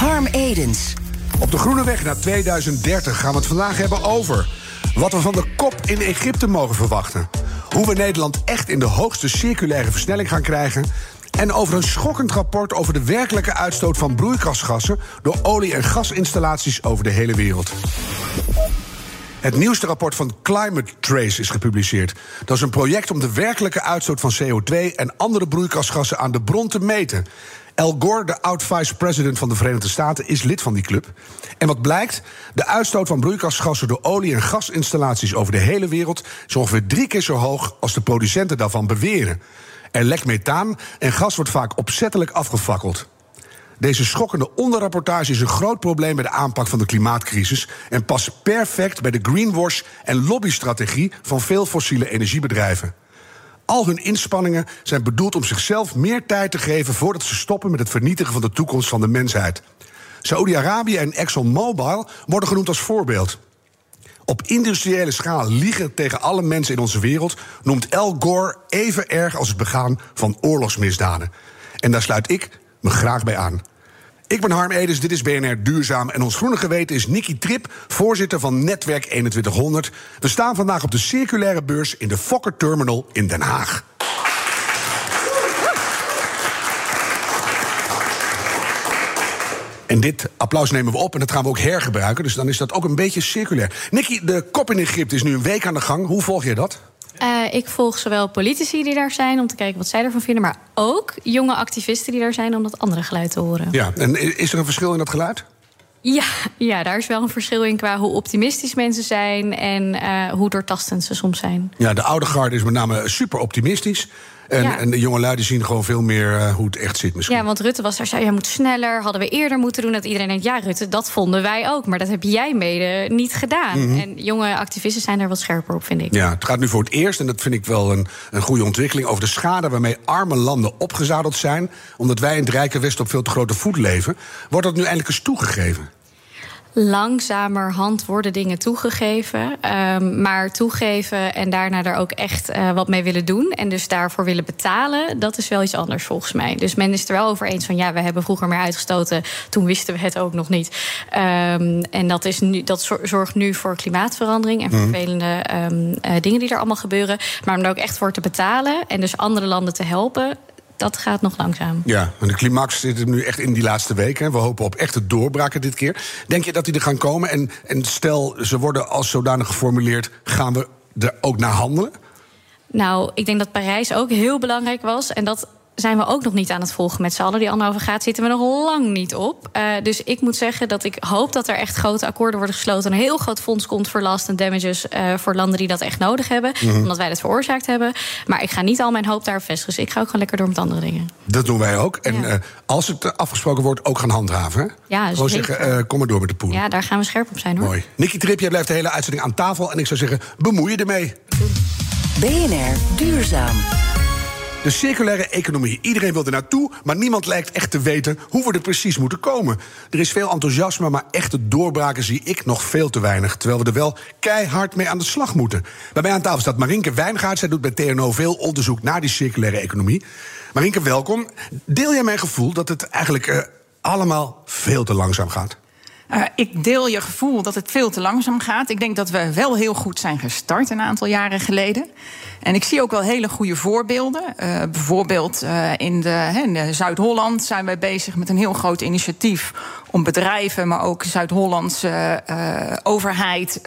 Harm Edens. Op de groene weg naar 2030 gaan we het vandaag hebben over wat we van de kop in Egypte mogen verwachten. Hoe we Nederland echt in de hoogste circulaire versnelling gaan krijgen. En over een schokkend rapport over de werkelijke uitstoot van broeikasgassen door olie- en gasinstallaties over de hele wereld. Het nieuwste rapport van Climate Trace is gepubliceerd. Dat is een project om de werkelijke uitstoot van CO2 en andere broeikasgassen aan de bron te meten. Al Gore, de oud-vice-president van de Verenigde Staten, is lid van die club. En wat blijkt? De uitstoot van broeikasgassen door olie- en gasinstallaties over de hele wereld is ongeveer drie keer zo hoog als de producenten daarvan beweren. Er lekt methaan en gas wordt vaak opzettelijk afgefakkeld. Deze schokkende onderrapportage is een groot probleem bij de aanpak van de klimaatcrisis en past perfect bij de greenwash en lobbystrategie van veel fossiele energiebedrijven. Al hun inspanningen zijn bedoeld om zichzelf meer tijd te geven voordat ze stoppen met het vernietigen van de toekomst van de mensheid. Saoedi-Arabië en ExxonMobil worden genoemd als voorbeeld. Op industriële schaal liegen tegen alle mensen in onze wereld noemt Al Gore even erg als het begaan van oorlogsmisdaden. En daar sluit ik me graag bij aan. Ik ben Harm Edens, dit is BNR Duurzaam. En ons groene geweten is Nicky Trip, voorzitter van Netwerk 2100. We staan vandaag op de circulaire beurs in de Fokker Terminal in Den Haag. En dit applaus nemen we op en dat gaan we ook hergebruiken. Dus dan is dat ook een beetje circulair. Nicky, de kop in Egypte is nu een week aan de gang. Hoe volg je dat? Uh, ik volg zowel politici die daar zijn om te kijken wat zij ervan vinden, maar ook jonge activisten die daar zijn om dat andere geluid te horen. Ja, en is er een verschil in dat geluid? Ja, ja, daar is wel een verschil in qua hoe optimistisch mensen zijn en uh, hoe doortastend ze soms zijn. Ja, de oude garde is met name super optimistisch. En, Ja. en de jonge lui die zien gewoon veel meer eh, hoe het echt zit misschien. Ja, want Rutte was daar, zei, jij moet sneller, hadden we eerder moeten doen. Dat iedereen denkt, ja Rutte, dat vonden wij ook. Maar dat heb jij mede niet gedaan. Mhm. En jonge activisten zijn daar wat scherper op, vind ik. Ja, het gaat nu voor het eerst, en dat vind ik wel een, een goede ontwikkeling, over de schade waarmee arme landen opgezadeld zijn. Omdat wij in het rijke Westen op veel te grote voet leven. Wordt dat nu eindelijk eens toegegeven? Langzamerhand worden dingen toegegeven. ehm, maar toegeven en daarna er ook echt eh, wat mee willen doen. En dus daarvoor willen betalen, dat is wel iets anders volgens mij. Dus men is er wel over eens van ja, we hebben vroeger meer uitgestoten. Toen wisten we het ook nog niet. Ehm, en dat, is nu, dat zor- zorgt nu voor klimaatverandering en Mhm. vervelende eh, dingen die er allemaal gebeuren. Maar om er ook echt voor te betalen en dus andere landen te helpen. Dat gaat nog langzaam. Ja, en de climax zit nu echt in die laatste week. Hè. We hopen op echte doorbraken dit keer. Denk je dat die er gaan komen? En, en stel, ze worden als zodanig geformuleerd, gaan we er ook naar handelen? Nou, ik denk dat Parijs ook heel belangrijk was. En dat zijn we ook nog niet aan het volgen met z'n allen. Die anderhalve graad zitten we nog lang niet op. Eh, dus ik moet zeggen dat ik hoop dat er echt grote akkoorden worden gesloten. Een heel groot fonds komt voor last en damages eh, voor landen die dat echt nodig hebben. Mhm. Omdat wij dat veroorzaakt hebben. Maar ik ga niet al mijn hoop daar vestigen. Dus ik ga ook gewoon lekker door met andere dingen. Dat doen wij ook. En Ja. eh, als het afgesproken wordt, ook gaan handhaven. Hè? Ja, Gewoon zeker. zeggen, eh, kom maar door met de poen. Ja, daar gaan we scherp op zijn hoor. Mooi. Nicky Trip, jij blijft de hele uitzending aan tafel. En ik zou zeggen, bemoei je ermee. BNR Duurzaam. De circulaire economie. Iedereen wil er naartoe, maar niemand lijkt echt te weten hoe we er precies moeten komen. Er is veel enthousiasme, maar echte doorbraken zie ik nog veel te weinig. Terwijl we er wel keihard mee aan de slag moeten. Bij mij aan tafel staat Marinke Wijngaard. Zij doet bij TNO veel onderzoek naar die circulaire economie. Marinke, welkom. Deel jij mijn gevoel dat het eigenlijk eh, allemaal veel te langzaam gaat? Uh, ik deel je gevoel dat het veel te langzaam gaat. Ik denk dat we wel heel goed zijn gestart een aantal jaren geleden. En ik zie ook wel hele goede voorbeelden. Uh, bijvoorbeeld uh, in, de, in Zuid-Holland zijn wij bezig met een heel groot initiatief om bedrijven, maar ook Zuid-Hollandse overheid,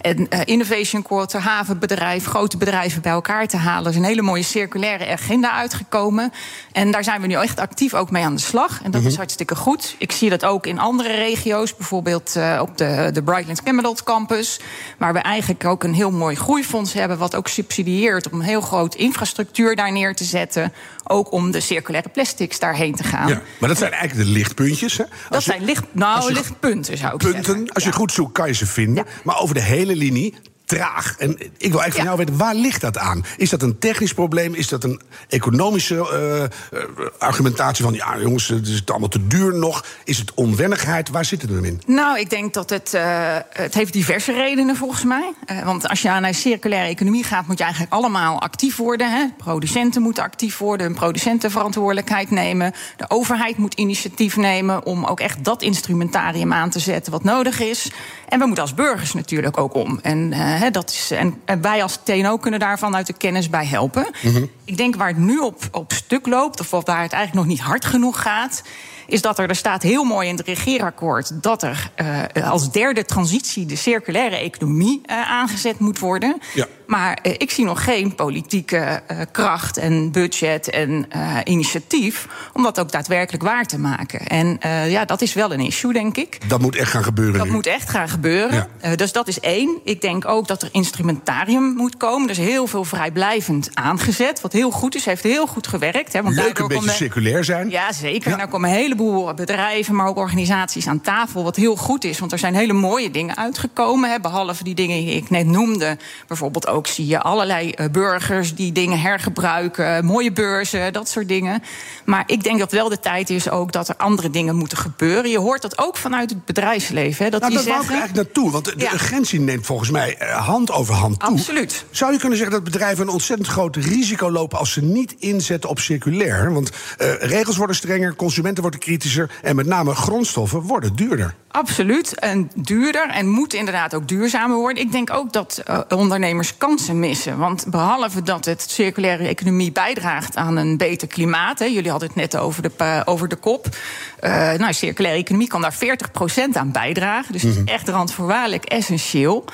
en Innovation Quarter, havenbedrijf, grote bedrijven bij elkaar te halen. Er is een hele mooie circulaire agenda uitgekomen. En daar zijn we nu echt actief ook mee aan de slag. En dat Mhm. is hartstikke goed. Ik zie dat ook in andere regio's bijvoorbeeld uh, op de, de Brightlands Camelot campus. Waar we eigenlijk ook een heel mooi groeifonds hebben, wat ook subsidieert om een heel groot infrastructuur daar neer te zetten. Ook om de circulaire plastics daarheen te gaan. Ja, maar dat zijn eigenlijk de lichtpuntjes. Hè? dat zijn licht, nou, lichtpunten, zou ik punten, zeggen. Als je goed zoekt, kan je ze vinden. Maar over de hele linie traag. En ik wil eigenlijk van jou weten, waar ligt dat aan? Is dat een technisch probleem? Is dat een economische uh, argumentatie van... ja, jongens, het is allemaal te duur nog? Is het onwennigheid? Waar zit het hem in? Nou, ik denk dat het... Uh, het heeft diverse redenen volgens mij. want als je naar circulaire economie gaat... moet je eigenlijk allemaal actief worden. Hè? Producenten moeten actief worden, hun producentenverantwoordelijkheid nemen. De overheid moet initiatief nemen... om ook echt dat instrumentarium aan te zetten wat nodig is. En we moeten als burgers natuurlijk ook om. En dat is, en, wij als TNO kunnen daar vanuit de kennis bij helpen. Mhm. Ik denk waar het nu op, op stuk loopt, of waar het eigenlijk nog niet hard genoeg gaat is dat er, er staat heel mooi in het regeerakkoord dat er uh, als derde transitie de circulaire economie uh, aangezet moet worden. Ja. Maar uh, ik zie nog geen politieke kracht en budget en initiatief om dat ook daadwerkelijk waar te maken. En ja, dat is wel een issue, denk ik. Dat moet echt gaan gebeuren. Dat moet echt gaan gebeuren. Ja. dus dat is één. Ik denk ook dat er instrumentarium moet komen. Er is heel veel vrijblijvend aangezet, wat heel goed is, heeft heel goed gewerkt. Hè, want Leuk een beetje circulair zijn. Ja, zeker. Ja. En daar komen hele heleboel bedrijven, maar ook organisaties aan tafel. Wat heel goed is, want er zijn hele mooie dingen uitgekomen. Hè, behalve die dingen die ik net noemde. Bijvoorbeeld ook zie je allerlei uh, burgers die dingen hergebruiken. Mooie beurzen, dat soort dingen. Maar ik denk dat wel de tijd is ook dat er andere dingen moeten gebeuren. Je hoort dat ook vanuit het bedrijfsleven. Hè, dat nou, die daar zeggen... ik eigenlijk naartoe. Want de ja. urgentie neemt volgens mij uh, hand over hand toe. Absoluut. Zou je kunnen zeggen dat bedrijven een ontzettend groot risico lopen... als ze niet inzetten op circulair? Want uh, regels worden strenger, consumenten worden kritischer... en met name grondstoffen worden duurder. Absoluut, en duurder en moeten inderdaad ook duurzamer worden. Ik denk ook dat uh, ondernemers kansen missen. Want behalve dat het circulaire economie bijdraagt aan een beter klimaat... Hè, jullie hadden het net over de, uh, over de kop... Uh, nou, circulaire economie kan daar 40% aan bijdragen. Dus het is echt randvoorwaardelijk essentieel.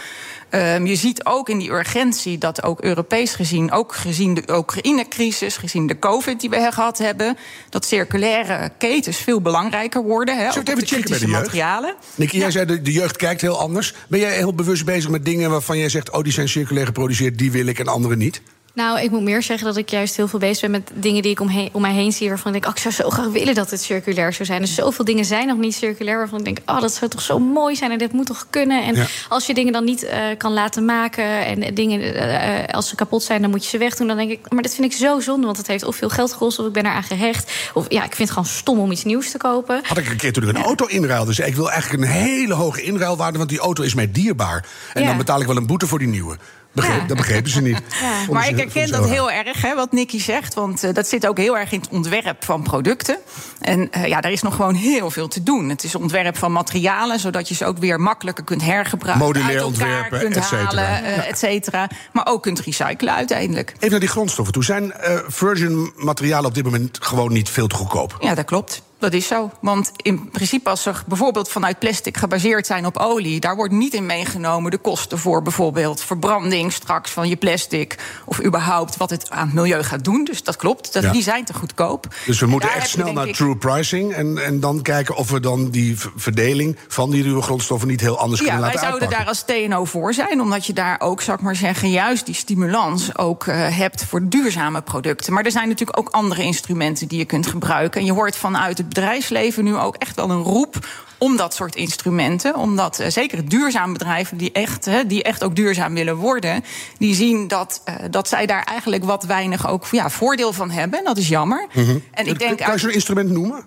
Um, je ziet ook in die urgentie dat ook Europees gezien, ook gezien de Oekraïne-crisis, gezien de COVID die we gehad hebben, dat circulaire ketens veel belangrijker worden. Hè, Zullen we even checken bij de jeugd? materialen. Nicky, jij zei de, de jeugd kijkt heel anders. Ben jij heel bewust bezig met dingen waarvan jij zegt, oh die zijn circulair geproduceerd, die wil ik en andere niet? Nou, ik moet meer zeggen dat ik juist heel veel bezig ben met dingen die ik om, om mij heen zie. Waarvan ik denk, oh, ik zou zo graag willen dat het circulair zou zijn. Dus zoveel dingen zijn nog niet circulair. Waarvan ik denk, oh, dat zou toch zo mooi zijn en dit moet toch kunnen. En ja. als je dingen dan niet uh, kan laten maken en dingen, uh, als ze kapot zijn, dan moet je ze wegdoen. Dan denk ik, maar dat vind ik zo zonde, want het heeft of veel geld gekost of ik ben eraan gehecht. Of ja, ik vind het gewoon stom om iets nieuws te kopen. Had ik een keer toen ik een ja. auto inruilde. Dus ik wil eigenlijk een hele hoge inruilwaarde, want die auto is mij dierbaar. En ja. dan betaal ik wel een boete voor die nieuwe. Begreep, ja. Dat begrepen ze niet. Ja. Maar ik herken dat heel erg, hè, wat Nicky zegt. Want uh, dat zit ook heel erg in het ontwerp van producten. En uh, ja, daar is nog gewoon heel veel te doen. Het is ontwerp van materialen, zodat je ze ook weer makkelijker kunt hergebruiken. Modulair ontwerpen, kunt et cetera. halen, uh, et cetera. Maar ook kunt recyclen uiteindelijk. Even naar die grondstoffen toe. Zijn virgin materialen op dit moment gewoon niet veel te goedkoop? Ja, dat klopt. Dat is zo. Want in principe, als ze bijvoorbeeld vanuit plastic gebaseerd zijn op olie, daar wordt niet in meegenomen de kosten voor bijvoorbeeld verbranding straks van je plastic. Of überhaupt wat het aan het milieu gaat doen. Dus dat klopt. Dat, ja. Die zijn te goedkoop. Dus we moeten echt snel naar ik... true pricing. En, en dan kijken of we dan die verdeling van die ruwe grondstoffen niet heel anders ja, kunnen laten wij zouden daar als TNO voor zijn. Omdat je daar ook, zou ik maar zeggen, juist die stimulans ook uh, hebt voor duurzame producten. Maar er zijn natuurlijk ook andere instrumenten die je kunt gebruiken. En je hoort vanuit het bedrijfsleven nu ook echt wel een roep om dat soort instrumenten. Omdat uh, zeker duurzame bedrijven die echt, die echt ook duurzaam willen worden, die zien dat, uh, dat zij daar eigenlijk wat weinig ook ja, voordeel van hebben. En dat is jammer. Mm -hmm. en ik denk, kan je zo'n instrument noemen?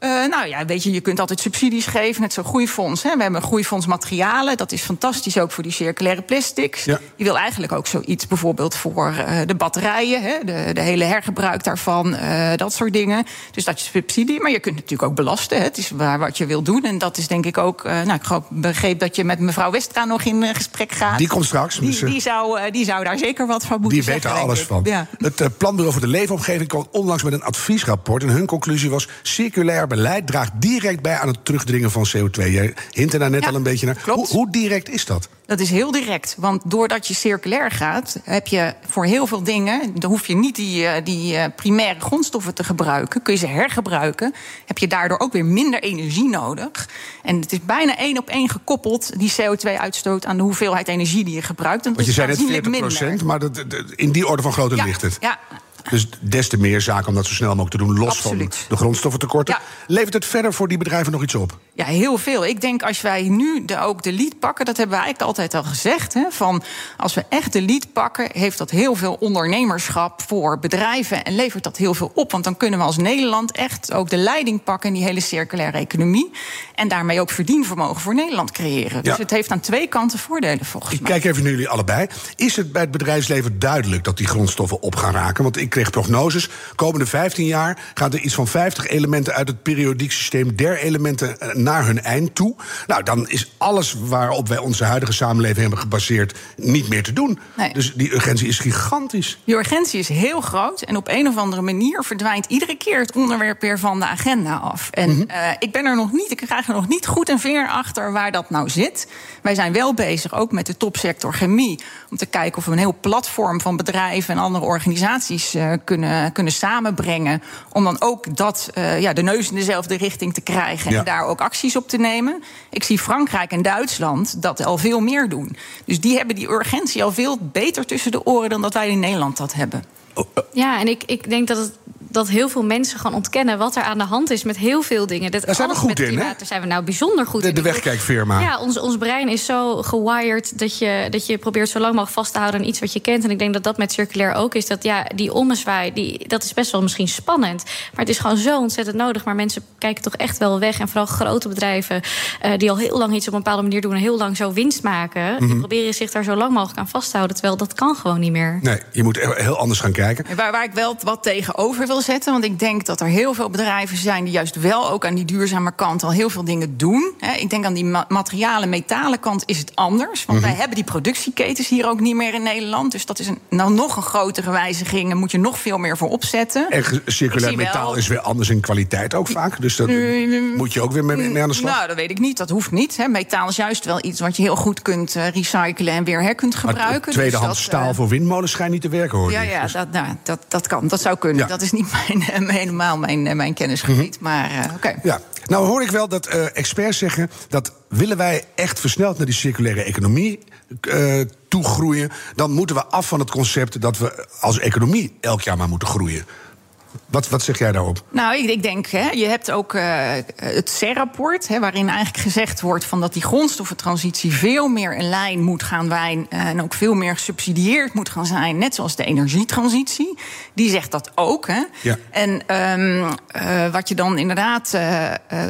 Uh, nou ja, weet je, je kunt altijd subsidies geven. Net zo'n groeifonds. Hè. We hebben een groeifonds materialen. Dat is fantastisch ook voor die circulaire plastics. Ja. Je wil eigenlijk ook zoiets bijvoorbeeld voor uh, de batterijen. Hè, de, de, hele hergebruik daarvan. Uh, dat soort dingen. Dus dat is subsidie. Maar je kunt natuurlijk ook belasten. Hè. Het is waar wat je wil doen. En dat is denk ik ook... nou, ik begreep dat je met mevrouw Westra nog in gesprek gaat. Die komt straks. Die, dus, die, zou, die zou daar zeker wat van moeten die zeggen. Die weet er alles van. Ja. Het Planbureau voor de Leefomgeving kwam onlangs met een adviesrapport. En hun conclusie was... circulair beleid draagt direct bij aan het terugdringen van CO2. Jij hintte daar net Ja, al een beetje naar. klopt. Hoe, hoe direct is dat? Dat is heel direct. Want doordat je circulair gaat, heb je voor heel veel dingen. dan hoef je niet die, eh, die eh, primaire grondstoffen te gebruiken. Kun je ze hergebruiken. Heb je daardoor ook weer minder energie nodig. En het is bijna één op één gekoppeld, die CO2-uitstoot, aan de hoeveelheid energie die je gebruikt. En dat Want je zei net aanzienlijk 40 minder. maar dat, dat- in die orde van grootte Ja, ligt het. ja. Dus des te meer zaken om dat zo snel mogelijk te doen, los Absoluut. van de grondstoffentekorten. Ja. Levert het verder voor die bedrijven nog iets op? Ja, heel veel. Ik denk als wij nu de, ook de lead pakken, dat hebben we eigenlijk altijd al gezegd. Hè, van als we echt de lead pakken, heeft dat heel veel ondernemerschap voor bedrijven en levert dat heel veel op. Want dan kunnen we als Nederland echt ook de leiding pakken in die hele circulaire economie. En daarmee ook verdienvermogen voor Nederland creëren. Dus Ja. het heeft aan twee kanten voordelen volgens Ik mij. kijk even naar jullie allebei. Is het bij het bedrijfsleven duidelijk dat die grondstoffen op gaan raken? Want ik kreeg prognoses. Komende 15 jaar gaan er iets van 50 elementen uit het periodiek systeem der elementen eh, naar hun eind toe. Nou, dan is alles waarop wij onze huidige samenleving hebben gebaseerd niet meer te doen. Nee. Dus die urgentie is gigantisch. Die urgentie is heel groot en op een of andere manier verdwijnt iedere keer het onderwerp weer van de agenda af. En Mhm. eh, ik ben er nog niet, ik krijg er nog niet goed een vinger achter waar dat nou zit. Wij zijn wel bezig, ook met de topsector chemie, om te kijken of we een heel platform van bedrijven en andere organisaties eh, kunnen, kunnen samenbrengen. Om dan ook dat, eh, ja, de neus in dezelfde richting te krijgen Ja. en daar ook acties op te nemen. Ik zie Frankrijk en Duitsland dat al veel meer doen. Dus die hebben die urgentie al veel beter tussen de oren dan dat wij in Nederland dat hebben. Ja, en ik, ik denk dat, het, dat heel veel mensen gewoon ontkennen wat er aan de hand is met heel veel dingen. Dat Daar zijn we alles goed met in, hè? Daar zijn we nou bijzonder goed De, in. de wegkijkfirma. Ja, ons, ons brein is zo gewired dat je, dat je probeert zo lang mogelijk vast te houden aan iets wat je kent. En ik denk dat dat met circulair ook is. Dat ja, die ommezwaai, die, dat is best wel misschien spannend. Maar het is gewoon zo ontzettend nodig. Maar mensen kijken toch echt wel weg. En vooral grote bedrijven eh, die al heel lang iets op een bepaalde manier doen en heel lang zo winst maken. Mhm. Die proberen zich daar zo lang mogelijk aan vast te houden. Terwijl dat kan gewoon niet meer. Nee, je moet heel heel anders gaan kijken. En Waar, waar ik wel wat tegenover wil zetten. Want ik denk dat er heel veel bedrijven zijn die juist wel ook aan die duurzame kant al heel veel dingen doen. Ik denk aan die ma- materialen, metalen kant is het anders. Want wij hebben die productieketens hier ook niet meer in Nederland. Dus dat is een, nou nog een grotere wijziging. Daar moet je nog veel meer voor opzetten. En circulair wel- metaal is weer anders in kwaliteit ook vaak. Dus dat moet je ook weer mee, aan de slag. Nou, dat weet ik niet. Dat hoeft niet. Hè. Metaal is juist wel iets wat je heel goed kunt eh, recyclen en weer her kunt gebruiken. Dus tweedehands dat, staal eh, voor windmolens schijnt niet te werken, hoor. Ja, ja Dus- dat, nou, dat, dat kan. Dat zou kunnen. Ja. Dat is niet mijn, helemaal mijn, eh, mijn kennisgebied. Maar eh, oké. Ja, nou hoor ik wel dat eh, experts zeggen dat willen wij echt versneld naar die circulaire economie eh toegroeien, dan moeten we af van het concept dat we als economie elk jaar maar moeten groeien. Wat, wat zeg jij daarop? Nou, ik, ik denk, hè, je hebt ook eh, het CER-rapport... Waarin eigenlijk gezegd wordt van dat die grondstoffentransitie... veel meer in lijn moet gaan zijn... eh, en ook veel meer gesubsidieerd moet gaan zijn... net zoals de energietransitie. Die zegt dat ook. Hè. Ja. En ehm, eh, wat je dan inderdaad...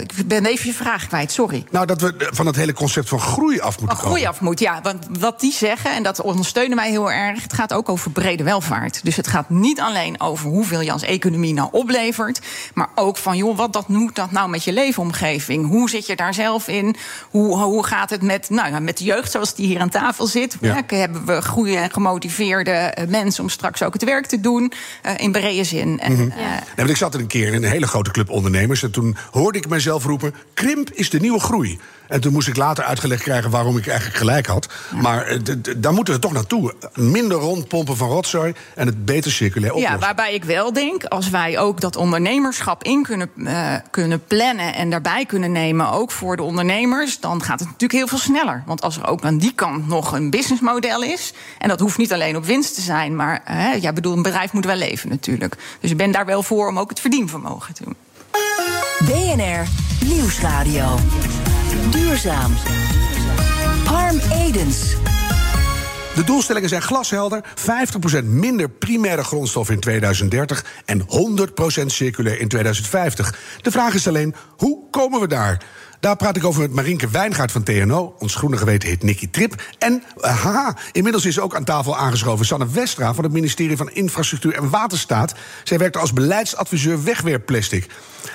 ik ben even je vraag kwijt, sorry. Nou, dat we van het hele concept van groei af moeten Van groei af moet, ja. Want wat die zeggen, en dat ondersteunen wij heel erg... het gaat ook over brede welvaart. Dus het gaat niet alleen over hoeveel je als economie nou oplevert... maar ook van, joh, wat dat doet dat nou met je leefomgeving? Hoe zit je daar zelf in? Hoe, hoe gaat het met, nou, ja, met de jeugd zoals die hier aan tafel zit? Ja. Ja, hebben we goede en gemotiveerde eh, mensen... om straks ook het werk te doen, eh, in brede zin. En, eh, Ja. Nee, want ik zat er een keer in een hele grote club ondernemers. En toen hoorde ik mezelf roepen: krimp is de nieuwe groei. En toen moest ik later uitgelegd krijgen waarom ik eigenlijk gelijk had. Maar eh, daar moeten we toch naartoe. Minder rondpompen van rotzooi en het beter circulair oplossen. Ja, waarbij ik wel denk, als wij ook dat ondernemerschap in kunnen, eh, kunnen plannen en daarbij kunnen nemen, ook voor de ondernemers, dan gaat het natuurlijk heel veel sneller. Want als er ook aan die kant nog een businessmodel is, en dat hoeft niet alleen op winst te zijn, maar ja, bedoel, een bedrijf moet wel leven natuurlijk. Dus ik ben daar wel voor om ook het verdienvermogen te doen. BNR Nieuwsradio. Duurzaam. Harm Edens. De doelstellingen zijn glashelder: 50% minder primaire grondstof in 2030 en 100% circulair in 2050. De vraag is alleen: hoe komen we daar? Daar praat ik over met Marinke Wijngaard van TNO. Ons groene geweten heet Nicky Trip. En eh, haha, inmiddels is ook aan tafel aangeschoven Sanne Westra van het ministerie van Infrastructuur en Waterstaat. Zij werkt als beleidsadviseur wegwerpplastic.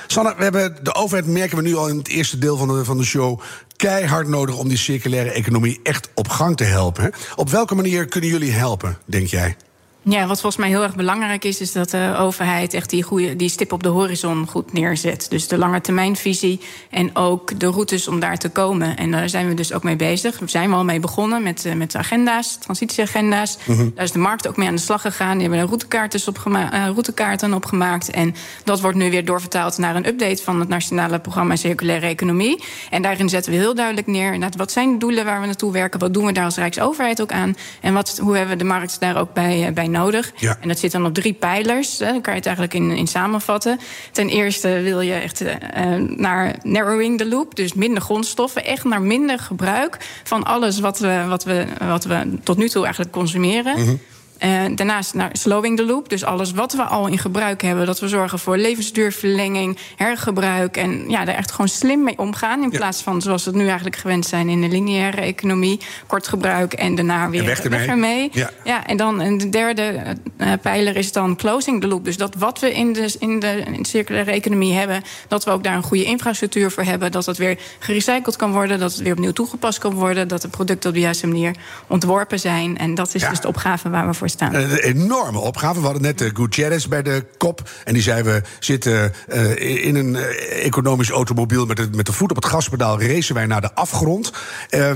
Sanne, we hebben de overheid, merken we nu al in het eerste deel van de, van de show, keihard nodig om die circulaire economie echt op gang te helpen. Op welke manier kunnen jullie helpen, denk jij? Ja, wat volgens mij heel erg belangrijk is, is dat de overheid echt die, goede, die stip op de horizon goed neerzet. Dus de langetermijnvisie en ook de routes om daar te komen. En daar zijn we dus ook mee bezig. We zijn al mee begonnen met, uh, met de agenda's, transitieagenda's. Mm-hmm. Daar is de markt ook mee aan de slag gegaan. Die hebben er routekaarten, opgema- uh, routekaarten opgemaakt. En dat wordt nu weer doorvertaald naar een update van het Nationale Programma Circulaire Economie. En daarin zetten we heel duidelijk neer wat zijn de doelen waar we naartoe werken. Wat doen we daar als Rijksoverheid ook aan? En wat, hoe hebben we de markt daar ook bij, uh, bij nodig. Ja. En dat zit dan op drie pijlers. Hè. Dan kan je het eigenlijk in, in samenvatten. Ten eerste wil je echt uh, naar narrowing the loop. Dus minder grondstoffen. Echt naar minder gebruik van alles wat we, wat we, wat we tot nu toe eigenlijk consumeren. Mhm. Uh, daarnaast naar slowing the loop. Dus alles wat we al in gebruik hebben. Dat we zorgen voor levensduurverlenging, hergebruik. En ja, daar echt gewoon slim mee omgaan. In Ja. plaats van zoals we het nu eigenlijk gewend zijn in de lineaire economie. Kort gebruik en daarna weer En weg ermee. ermee. Ja. Ja, en dan en de derde uh, pijler is dan closing the loop. Dus dat wat we in de, in, de, in de circulaire economie hebben, dat we ook daar een goede infrastructuur voor hebben. Dat het weer gerecycled kan worden, dat het weer opnieuw toegepast kan worden. Dat de producten op de juiste manier ontworpen zijn. En dat is Ja. dus de opgave waar we voor Een enorme opgave. We hadden net uh, Gutierrez bij de kop. En die zei: We zitten uh, in een economisch automobiel met de, met de voet op het gaspedaal. Racen wij naar de afgrond. Uh,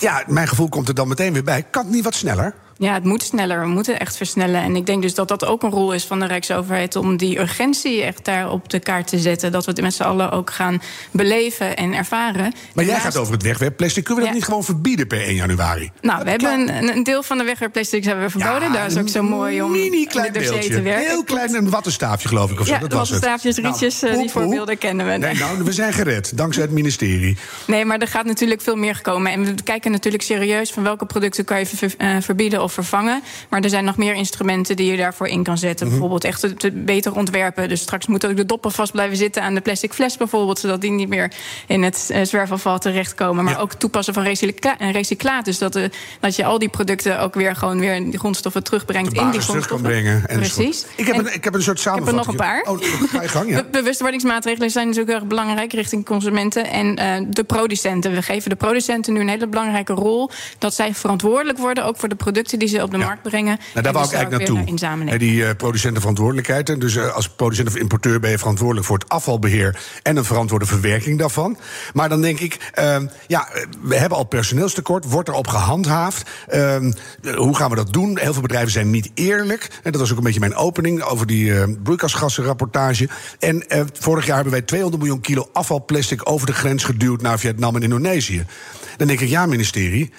ja, mijn gevoel komt er dan meteen weer bij. Kan het niet wat sneller? Ja, het moet sneller. We moeten echt versnellen. En ik denk dus dat dat ook een rol is van de Rijksoverheid om die urgentie echt daar op de kaart te zetten. Dat we het met z'n allen ook gaan beleven en ervaren. Maar jij gaat over het wegwerpplastic. Kunnen we dat niet gewoon verbieden per 1 januari? Nou, we hebben een, een deel van de wegwerpplastics hebben we verboden. Daar is ook zo mooi om mini in klein dossier te werken. Heel klein, een wattenstaafje geloof ik. Of Ja, zo. Dat was het. wattenstaafjes, rietjes, eh, die voorbeelden kennen we. Nee, nou, we zijn gered. Dankzij het ministerie. Nee, maar er gaat natuurlijk veel meer komen. En we kijken natuurlijk serieus van welke producten kan je ver- eh, verbieden of vervangen. Maar er zijn nog meer instrumenten die je daarvoor in kan zetten. Mhm. Bijvoorbeeld echt het het beter ontwerpen. Dus straks moeten ook de doppen vast blijven zitten aan de plastic fles bijvoorbeeld. Zodat die niet meer in het eh, zwerfafval terechtkomen. Maar Ja. ook toepassen van recycla- eh, recyclaat. Dus dat, eh, dat je al die producten ook weer gewoon weer die grondstoffen terugbrengt De in die basis terug kan grondstoffen. brengen. Precies. Ik heb, En- een, ik heb een soort ik heb er samenvatting. nog een paar. Oh, ga je gang, ja. Be- Bewustwordingsmaatregelen zijn natuurlijk heel erg belangrijk richting consumenten en de producenten. We geven de producenten nu een hele belangrijke rol. Dat zij verantwoordelijk worden, ook voor de producten die ze op de markt brengen. Nou, daar wou dus ik eigenlijk naartoe. inzamelen. Die eh, producentenverantwoordelijkheid. En Dus eh, als producent of importeur ben je verantwoordelijk voor het afvalbeheer en een verantwoorde verwerking daarvan. Maar dan denk ik, eh, ja, we hebben al personeelstekort, wordt erop gehandhaafd. Eh, hoe gaan we dat doen? Heel veel bedrijven zijn niet eerlijk. En dat was ook een beetje mijn opening over die broeikasgassenrapportage. En vorig jaar hebben wij 200 miljoen kilo afvalplastic over de grens geduwd naar Vietnam en Indonesië. Dan denk ik, ja, ministerie,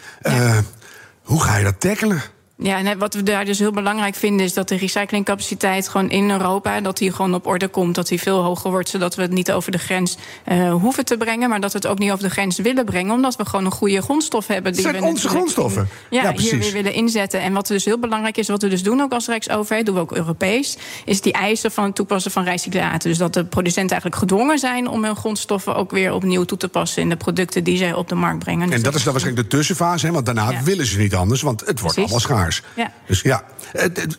hoe ga je dat tackelen? Ja, en wat we daar dus heel belangrijk vinden... is dat de recyclingcapaciteit gewoon in Europa... dat die gewoon op orde komt, dat die veel hoger wordt... zodat we het niet over de grens uh, hoeven te brengen... maar dat we het ook niet over de grens willen brengen... omdat we gewoon een goede grondstof hebben. Die zijn we onze grondstoffen. Ja, Ja, hier weer willen inzetten. En wat dus heel belangrijk is, wat we dus doen ook als Rijksoverheid... doen we ook Europees, is die eisen van het toepassen van recyclaten. Dus dat de producenten eigenlijk gedwongen zijn... om hun grondstoffen ook weer opnieuw toe te passen... in de producten die zij op de markt brengen. Dus En dat is dan waarschijnlijk de tussenfase, hè, want daarna Ja. willen ze niet anders, want het wordt Precies. allemaal Ja. Dus ja,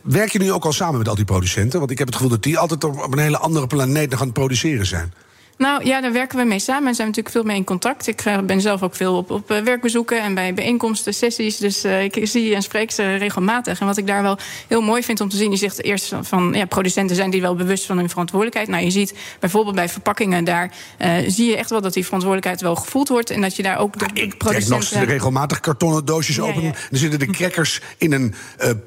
werk je nu ook al samen met al die producenten? Want ik heb het gevoel dat die altijd op op een hele andere planeet nog aan het produceren zijn. Nou ja, daar werken we mee samen en zijn we natuurlijk veel mee in contact. Ik eh, ben zelf ook veel op, op eh, werkbezoeken en bij bijeenkomsten, sessies. Dus eh, ik zie en spreek ze regelmatig. En wat ik daar wel heel mooi vind om te zien, je zegt eerst van ja, producenten zijn die wel bewust van hun verantwoordelijkheid. Nou, je ziet bijvoorbeeld bij verpakkingen, daar zie je echt wel dat die verantwoordelijkheid wel gevoeld wordt. En dat je daar ook de, de Ik trek producenten. nog regelmatig kartonnen doosjes Ja, open. ja. Dan zitten de crackers in een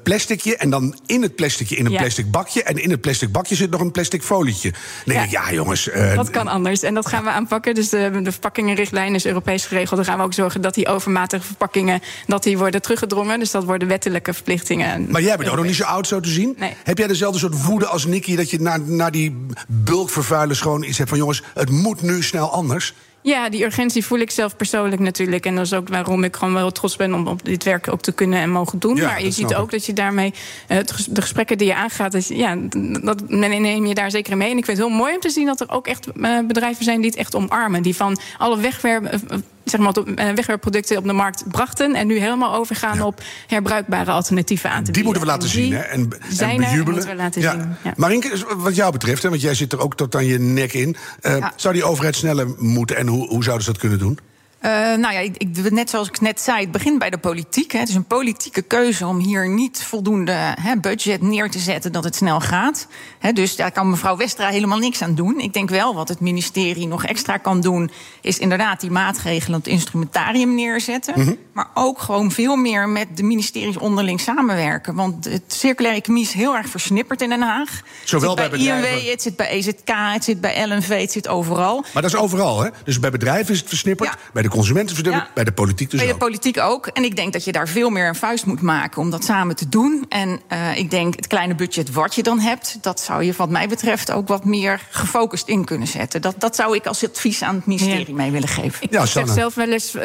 plasticje. En dan in het plasticje in een Ja. plastic bakje. En in het plastic bakje zit nog een plastic folietje. Denk Ja. jongens. Dat kan anders. En dat gaan we aanpakken. Dus de, de verpakkingenrichtlijn is Europees geregeld. Dan gaan we ook zorgen dat die overmatige verpakkingen dat die worden teruggedrongen. Dus dat worden wettelijke verplichtingen. Maar jij bent ook nog niet zo oud zo te zien. Nee. Heb jij dezelfde soort woede als Nicky... dat je naar, naar die bulkvervuilers gewoon iets hebt van... jongens, het moet nu snel anders? Ja, die urgentie voel ik zelf persoonlijk natuurlijk. En dat is ook waarom ik gewoon wel trots ben om op dit werk ook te kunnen en mogen doen. Ja, maar je ziet ook ik. dat je daarmee eh, de gesprekken die je aangaat, dat, je- ja, dat neem je daar zeker mee. En ik vind het heel mooi om te zien dat er ook echt eh, bedrijven zijn die het echt omarmen. Die van alle wegwerp, eh, eh, zeg maar, eh, wegwerpproducten op de markt brachten. En nu helemaal overgaan Ja. op herbruikbare alternatieven aan te Die bieden. moeten we laten En zien die hè? en, zijn en bejubelen. moeten we laten zien. Ja. Marinke, wat jou betreft, hè, want jij zit er ook tot aan je nek in... eh, zou die overheid sneller moeten en hoe, hoe zouden ze dat kunnen doen? Uh, nou ja, ik, ik, net zoals ik net zei, het begint bij de politiek. Hè. Het is een politieke keuze om hier niet voldoende hè, budget neer te zetten dat het snel gaat. Hè, dus daar kan mevrouw Westra helemaal niks aan doen. Ik denk wel wat het ministerie nog extra kan doen, is inderdaad die maatregelen, het instrumentarium neerzetten. Mm -hmm. Maar ook gewoon veel meer met de ministeries onderling samenwerken. Want het circulaire economie is heel erg versnipperd in Den Haag. Zowel het bij, bij bedrijven. INW, het zit bij EZK, het zit bij LNV, het zit overal. Maar dat is overal, hè? Dus bij bedrijven is het versnipperd, ja. bij de consumenten versnipperd, ja. bij de politiek dus Bij de ook. politiek ook. En ik denk dat je daar veel meer een vuist moet maken om dat samen te doen. En uh, ik denk het kleine budget wat je dan hebt, dat zou je wat mij betreft ook wat meer gefocust in kunnen zetten. Dat, dat zou ik als advies aan het ministerie ja. mee willen geven. Ik ja, zeg zelf wel eens, uh,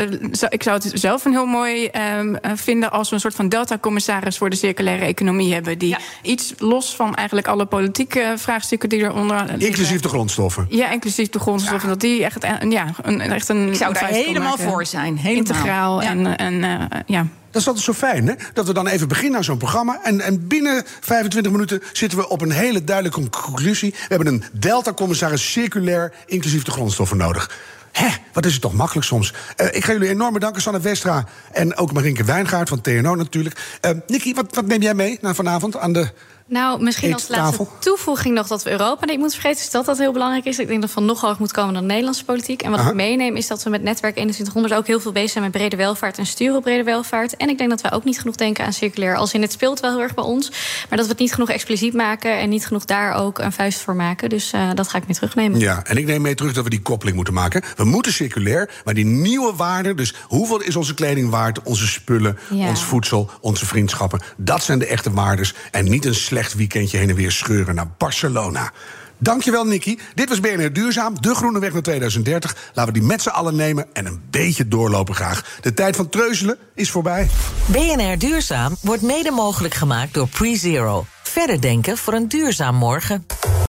ik zou het zelf een heel mooi uh, vinden als we een soort van delta-commissaris voor de circulaire economie hebben. Die iets los van eigenlijk alle politieke vraagstukken die eronder. Inclusief de grondstoffen. Ja, inclusief de grondstoffen. Dat die echt, ja, een, echt een. Ik zou daar helemaal voor zijn. Helemaal. Integraal Ja. en, en uh, ja. Dat is altijd zo fijn, hè? Dat we dan even beginnen aan zo'n programma. En, en binnen 25 minuten zitten we op een hele duidelijke conclusie. We hebben een Delta-commissaris circulair, inclusief de grondstoffen nodig. Hé, wat is het toch makkelijk soms. Uh, ik ga jullie enorm bedanken, Sanne Westra. En ook Marinke Wijngaard van TNO natuurlijk. Uh, Nicky, wat, wat neem jij mee naar vanavond aan de nou, misschien als laatste toevoeging nog dat we Europa niet moeten vergeten. Dus dat dat heel belangrijk is. Ik denk dat van nog hoog moet komen dan de Nederlandse politiek. En wat Aha. ik meeneem is dat we met Netwerk 2100 ook heel veel bezig zijn met brede welvaart en sturen op brede welvaart. En ik denk dat wij ook niet genoeg denken aan circulair. Als in het speelt wel heel erg bij ons. Maar dat we het niet genoeg expliciet maken en niet genoeg daar ook een vuist voor maken. Dus uh, dat ga ik mee terugnemen. Ja, en ik neem mee terug dat we die koppeling moeten maken. We moeten circulair, maar die nieuwe waarden, dus hoeveel is onze kleding waard, onze spullen, Ja. ons voedsel, onze vriendschappen, dat zijn de echte waardes. En niet een slecht weekendje heen en weer scheuren naar Barcelona. Dankjewel, Nicky. Dit was BNR Duurzaam, de groene weg naar 2030. Laten we die met z'n allen nemen en een beetje doorlopen graag. De tijd van treuzelen is voorbij. BNR Duurzaam wordt mede mogelijk gemaakt door PreZero. Verder denken voor een duurzaam morgen.